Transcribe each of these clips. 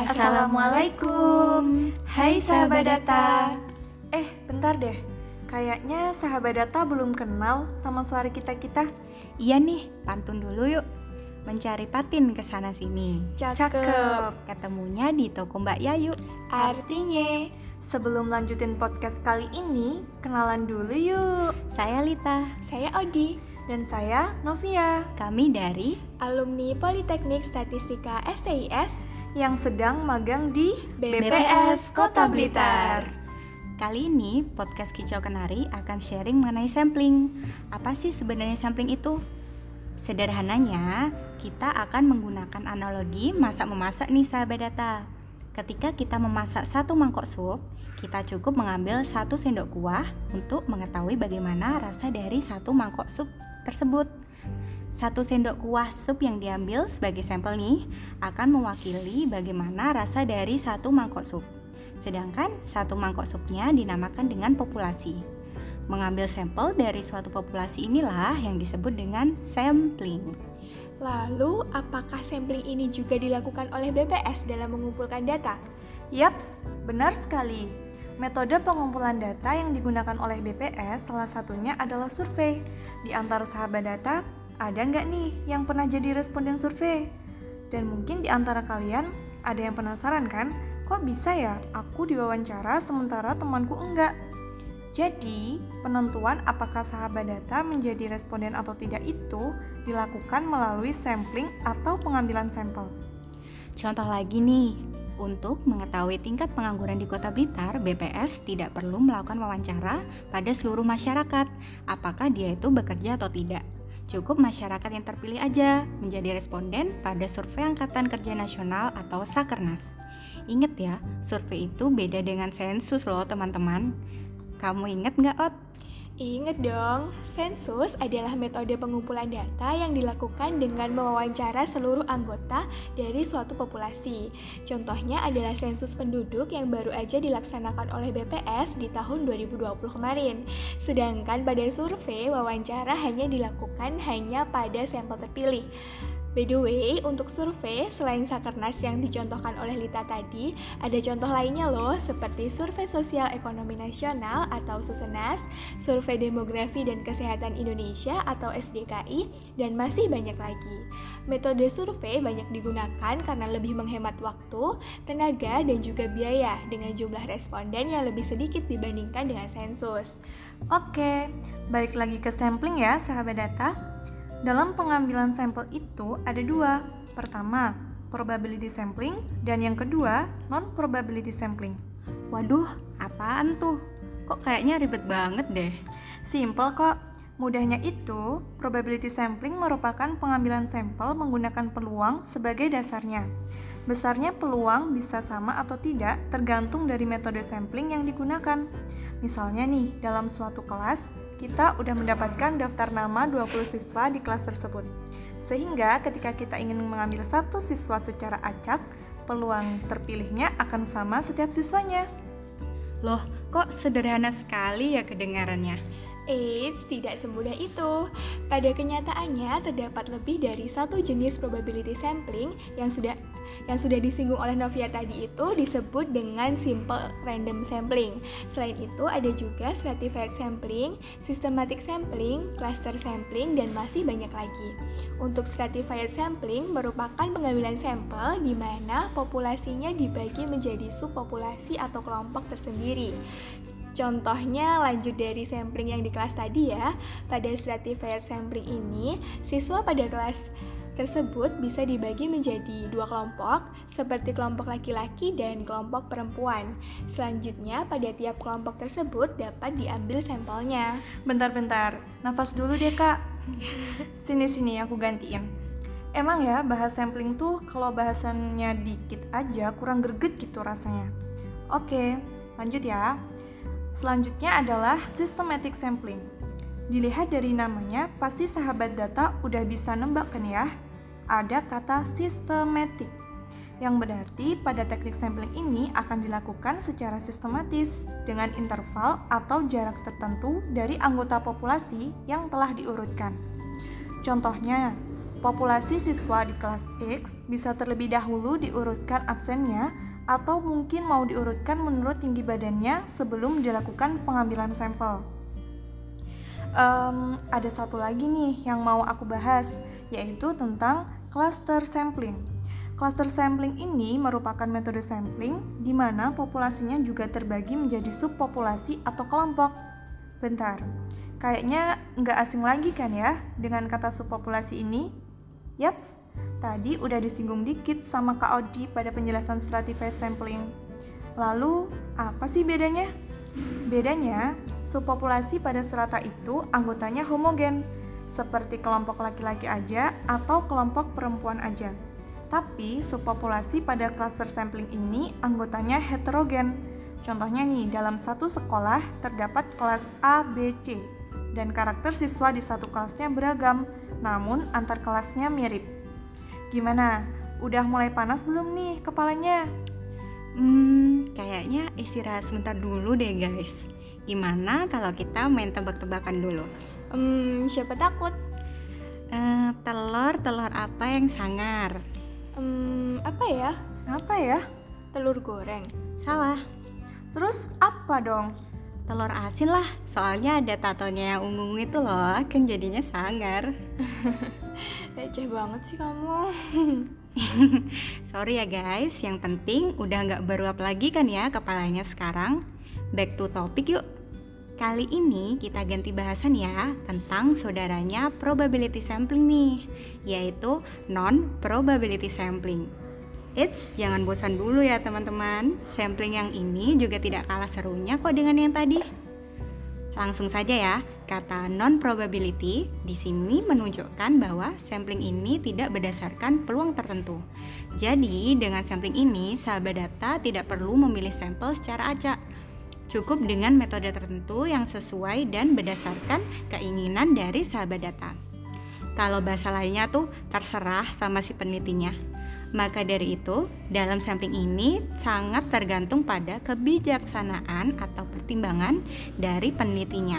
Assalamualaikum. Hai sahabat data. Eh, bentar deh. Kayaknya sahabat data belum kenal sama suara kita-kita. Iya nih, pantun dulu yuk. Mencari patin ke sana sini. Cakep. Ketemunya di toko Mbak Yayu. Artinya, sebelum lanjutin podcast kali ini, kenalan dulu yuk. Saya Lita, Saya Odi, Dan saya Novia kami dari alumni Politeknik Statistika STIS. Yang sedang magang di BPS Kota Blitar. Kali ini podcast Kicau Kenari akan sharing mengenai sampling. Apa sih sebenarnya sampling itu? Sederhananya, kita akan menggunakan analogi masak-memasak nih sahabat data. Ketika kita memasak satu mangkok sup, kita cukup mengambil satu sendok kuah untuk mengetahui bagaimana rasa dari satu mangkok sup tersebut. Satu sendok kuah sup yang diambil sebagai sampel nih akan mewakili bagaimana rasa dari satu mangkok sup. Sedangkan satu mangkok supnya dinamakan dengan populasi. Mengambil sampel dari suatu populasi inilah yang disebut dengan sampling. Lalu, apakah sampling ini juga dilakukan oleh BPS dalam mengumpulkan data? Yaps, benar sekali. Metode pengumpulan data yang digunakan oleh BPS salah satunya adalah survei. Di antara sahabat data, ada nggak nih yang pernah jadi responden survei? Dan mungkin di antara kalian ada yang penasaran kan? Kok bisa ya aku diwawancara sementara temanku enggak? Jadi, penentuan apakah sahabat data menjadi responden atau tidak itu dilakukan melalui sampling atau pengambilan sampel. Contoh lagi nih, untuk mengetahui tingkat pengangguran di Kota Blitar, BPS tidak perlu melakukan wawancara pada seluruh masyarakat, apakah dia itu bekerja atau tidak. Cukup masyarakat yang terpilih aja menjadi responden pada survei Angkatan Kerja Nasional atau Sakernas. Ingat ya, survei itu beda dengan sensus loh teman-teman. Kamu inget nggak, Ot? Ingat dong, sensus adalah metode pengumpulan data yang dilakukan dengan mewawancara seluruh anggota dari suatu populasi. Contohnya adalah sensus penduduk yang baru aja dilaksanakan oleh BPS di tahun 2020 kemarin. Sedangkan pada survei, wawancara hanya dilakukan hanya pada sampel terpilih. By the way, untuk survei, selain Sakernas yang dicontohkan oleh Lita tadi, ada contoh lainnya loh, seperti Survei Sosial Ekonomi Nasional atau Susenas, Survei Demografi dan Kesehatan Indonesia atau SDKI, dan masih banyak lagi. Metode survei banyak digunakan karena lebih menghemat waktu, tenaga, dan juga biaya dengan jumlah responden yang lebih sedikit dibandingkan dengan sensus. Oke, balik lagi ke sampling ya, sahabat data. Dalam pengambilan sampel itu ada dua. Pertama, probability sampling, dan yang kedua, non-probability sampling. Waduh, apaan tuh? Kok kayaknya ribet banget deh. Simple kok. Mudahnya itu, probability sampling merupakan pengambilan sampel menggunakan peluang sebagai dasarnya. Besarnya peluang bisa sama atau tidak tergantung dari metode sampling yang digunakan. Misalnya nih, dalam suatu kelas, kita udah mendapatkan daftar nama 20 siswa di kelas tersebut. Sehingga ketika kita ingin mengambil satu siswa secara acak, peluang terpilihnya akan sama setiap siswanya. Loh, kok sederhana sekali ya kedengarannya? Eits, tidak semudah itu. Pada kenyataannya, terdapat lebih dari satu jenis probability sampling yang sudah yang sudah disinggung oleh Novia tadi itu disebut dengan simple random sampling. Selain itu, ada juga stratified sampling, systematic sampling, cluster sampling, dan masih banyak lagi. Untuk stratified sampling merupakan pengambilan sampel di mana populasinya dibagi menjadi subpopulasi atau kelompok tersendiri. Contohnya lanjut dari sampling yang di kelas tadi ya. Pada stratified sampling ini, siswa pada kelas tersebut bisa dibagi menjadi dua kelompok, seperti kelompok laki-laki dan kelompok perempuan. Selanjutnya, pada tiap kelompok tersebut dapat diambil sampelnya. Bentar-bentar, nafas dulu deh kak. Sini-sini aku gantiin. Emang ya bahas sampling tuh kalau bahasannya dikit aja kurang greget gitu rasanya. Oke, lanjut ya. Selanjutnya adalah systematic sampling. Dilihat dari namanya, pasti sahabat data udah bisa nembak kan ya? Ada kata systematic, yang berarti pada teknik sampling ini akan dilakukan secara sistematis dengan interval atau jarak tertentu dari anggota populasi yang telah diurutkan. Contohnya, populasi siswa di kelas X bisa terlebih dahulu diurutkan absennya atau mungkin mau diurutkan menurut tinggi badannya sebelum dilakukan pengambilan sampel. Um, ada satu lagi nih yang mau aku bahas, yaitu tentang cluster sampling. Cluster sampling ini merupakan metode sampling di mana populasinya juga terbagi menjadi subpopulasi atau kelompok. Bentar, kayaknya nggak asing lagi kan ya dengan kata subpopulasi ini? Yaps, tadi udah disinggung dikit sama Kak Odi pada penjelasan stratified sampling. Lalu, apa sih bedanya? Bedanya, subpopulasi pada strata itu anggotanya homogen, seperti kelompok laki-laki aja atau kelompok perempuan aja. Tapi subpopulasi pada cluster sampling ini anggotanya heterogen. Contohnya nih, dalam satu sekolah terdapat kelas A, B, C dan karakter siswa di satu kelasnya beragam, namun antar kelasnya mirip. Gimana? Udah mulai panas belum nih kepalanya? Hmm, kayaknya istirahat sebentar dulu deh guys. Gimana kalau kita main tebak-tebakan dulu? Hmm, siapa takut? Uh, telur telur apa yang sangar? Hmm, apa ya? Apa ya? Telur goreng. Salah. Terus apa dong? Telur asin lah, soalnya ada tatonya yang ungu itu loh, kan jadinya sangar. Receh banget sih kamu. Sorry ya guys, yang penting udah nggak beruap lagi kan ya kepalanya sekarang. Back to topic yuk. Kali ini kita ganti bahasan ya tentang saudaranya probability sampling nih, yaitu non-probability sampling. Eits, jangan bosan dulu ya teman-teman. Sampling yang ini juga tidak kalah serunya kok dengan yang tadi. Langsung saja ya, kata non-probability di sini menunjukkan bahwa sampling ini tidak berdasarkan peluang tertentu. Jadi, dengan sampling ini, sahabat data tidak perlu memilih sampel secara acak Cukup dengan metode tertentu yang sesuai dan berdasarkan keinginan dari sahabat data. Kalau bahasa lainnya tuh terserah sama si penelitinya. Maka dari itu, dalam sampling ini sangat tergantung pada kebijaksanaan atau pertimbangan dari penelitinya.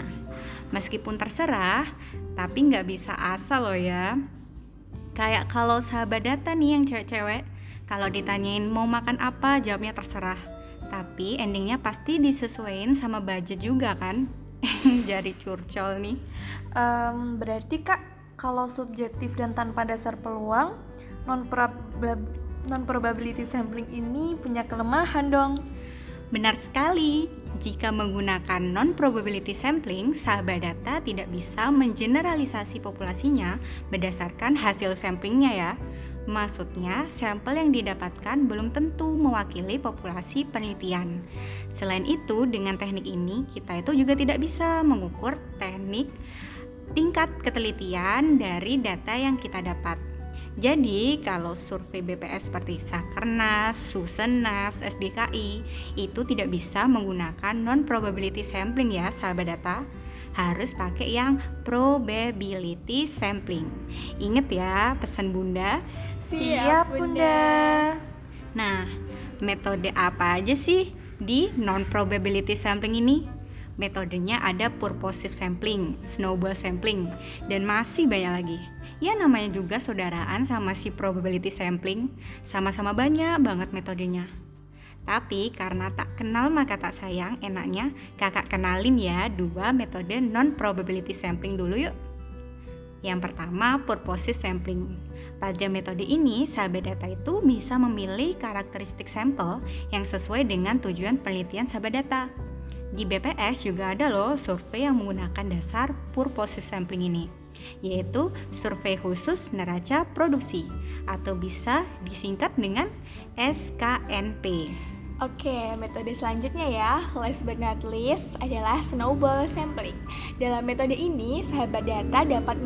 Meskipun terserah, tapi nggak bisa asal loh ya. Kayak kalau sahabat data nih yang cewek-cewek, kalau ditanyain mau makan apa, jawabnya terserah tapi endingnya pasti disesuaikan sama budget juga kan? Jadi curcol nih. Um, berarti kak kalau subjektif dan tanpa dasar peluang non non probability sampling ini punya kelemahan dong. Benar sekali, jika menggunakan non-probability sampling, sahabat data tidak bisa mengeneralisasi populasinya berdasarkan hasil samplingnya ya. Maksudnya, sampel yang didapatkan belum tentu mewakili populasi penelitian. Selain itu, dengan teknik ini kita itu juga tidak bisa mengukur teknik tingkat ketelitian dari data yang kita dapat. Jadi, kalau survei BPS seperti Sakernas, Susenas, SDKI itu tidak bisa menggunakan non probability sampling ya, sahabat data harus pakai yang probability sampling. Ingat ya pesan Bunda. Siap Bunda. Nah, metode apa aja sih di non probability sampling ini? Metodenya ada purposive sampling, snowball sampling, dan masih banyak lagi. Ya namanya juga saudaraan sama si probability sampling, sama-sama banyak banget metodenya. Tapi karena tak kenal maka tak sayang, enaknya kakak kenalin ya dua metode non-probability sampling dulu yuk. Yang pertama, purposive sampling. Pada metode ini, sahabat data itu bisa memilih karakteristik sampel yang sesuai dengan tujuan penelitian sahabat data. Di BPS juga ada loh survei yang menggunakan dasar purposive sampling ini, yaitu survei khusus neraca produksi atau bisa disingkat dengan SKNP. Oke, metode selanjutnya ya, last but not least adalah snowball sampling. Dalam metode ini, sahabat data dapat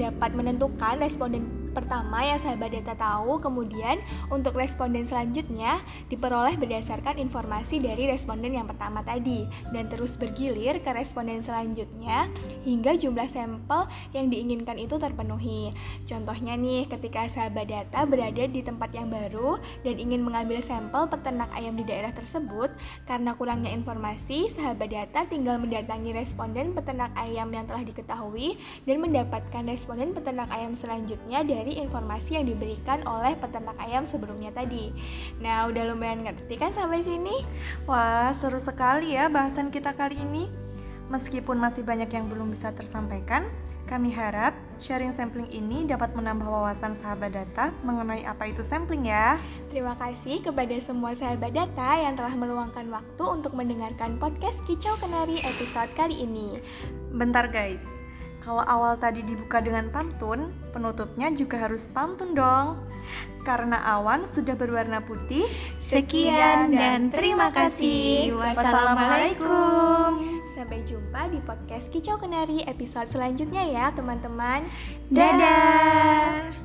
dapat menentukan responden pertama yang sahabat data tahu, kemudian untuk responden selanjutnya diperoleh berdasarkan informasi dari responden yang pertama tadi dan terus bergilir ke responden selanjutnya hingga jumlah sampel yang diinginkan itu terpenuhi. Contohnya nih, ketika sahabat data berada di tempat yang baru dan ingin mengambil sampel peternak ayam di daerah tersebut, karena kurangnya informasi, sahabat data tinggal mendatangi responden peternak ayam yang telah diketahui dan mendapatkan responden peternak ayam selanjutnya dari dari informasi yang diberikan oleh peternak ayam sebelumnya tadi. Nah, udah lumayan ngerti kan sampai sini? Wah, seru sekali ya bahasan kita kali ini. Meskipun masih banyak yang belum bisa tersampaikan, kami harap sharing sampling ini dapat menambah wawasan sahabat data mengenai apa itu sampling ya. Terima kasih kepada semua sahabat data yang telah meluangkan waktu untuk mendengarkan podcast Kicau Kenari episode kali ini. Bentar guys, kalau awal tadi dibuka dengan pantun, penutupnya juga harus pantun dong. Karena awan sudah berwarna putih. Sekian dan terima kasih. Wassalamualaikum. Sampai jumpa di podcast Kicau Kenari episode selanjutnya ya teman-teman. Dadah.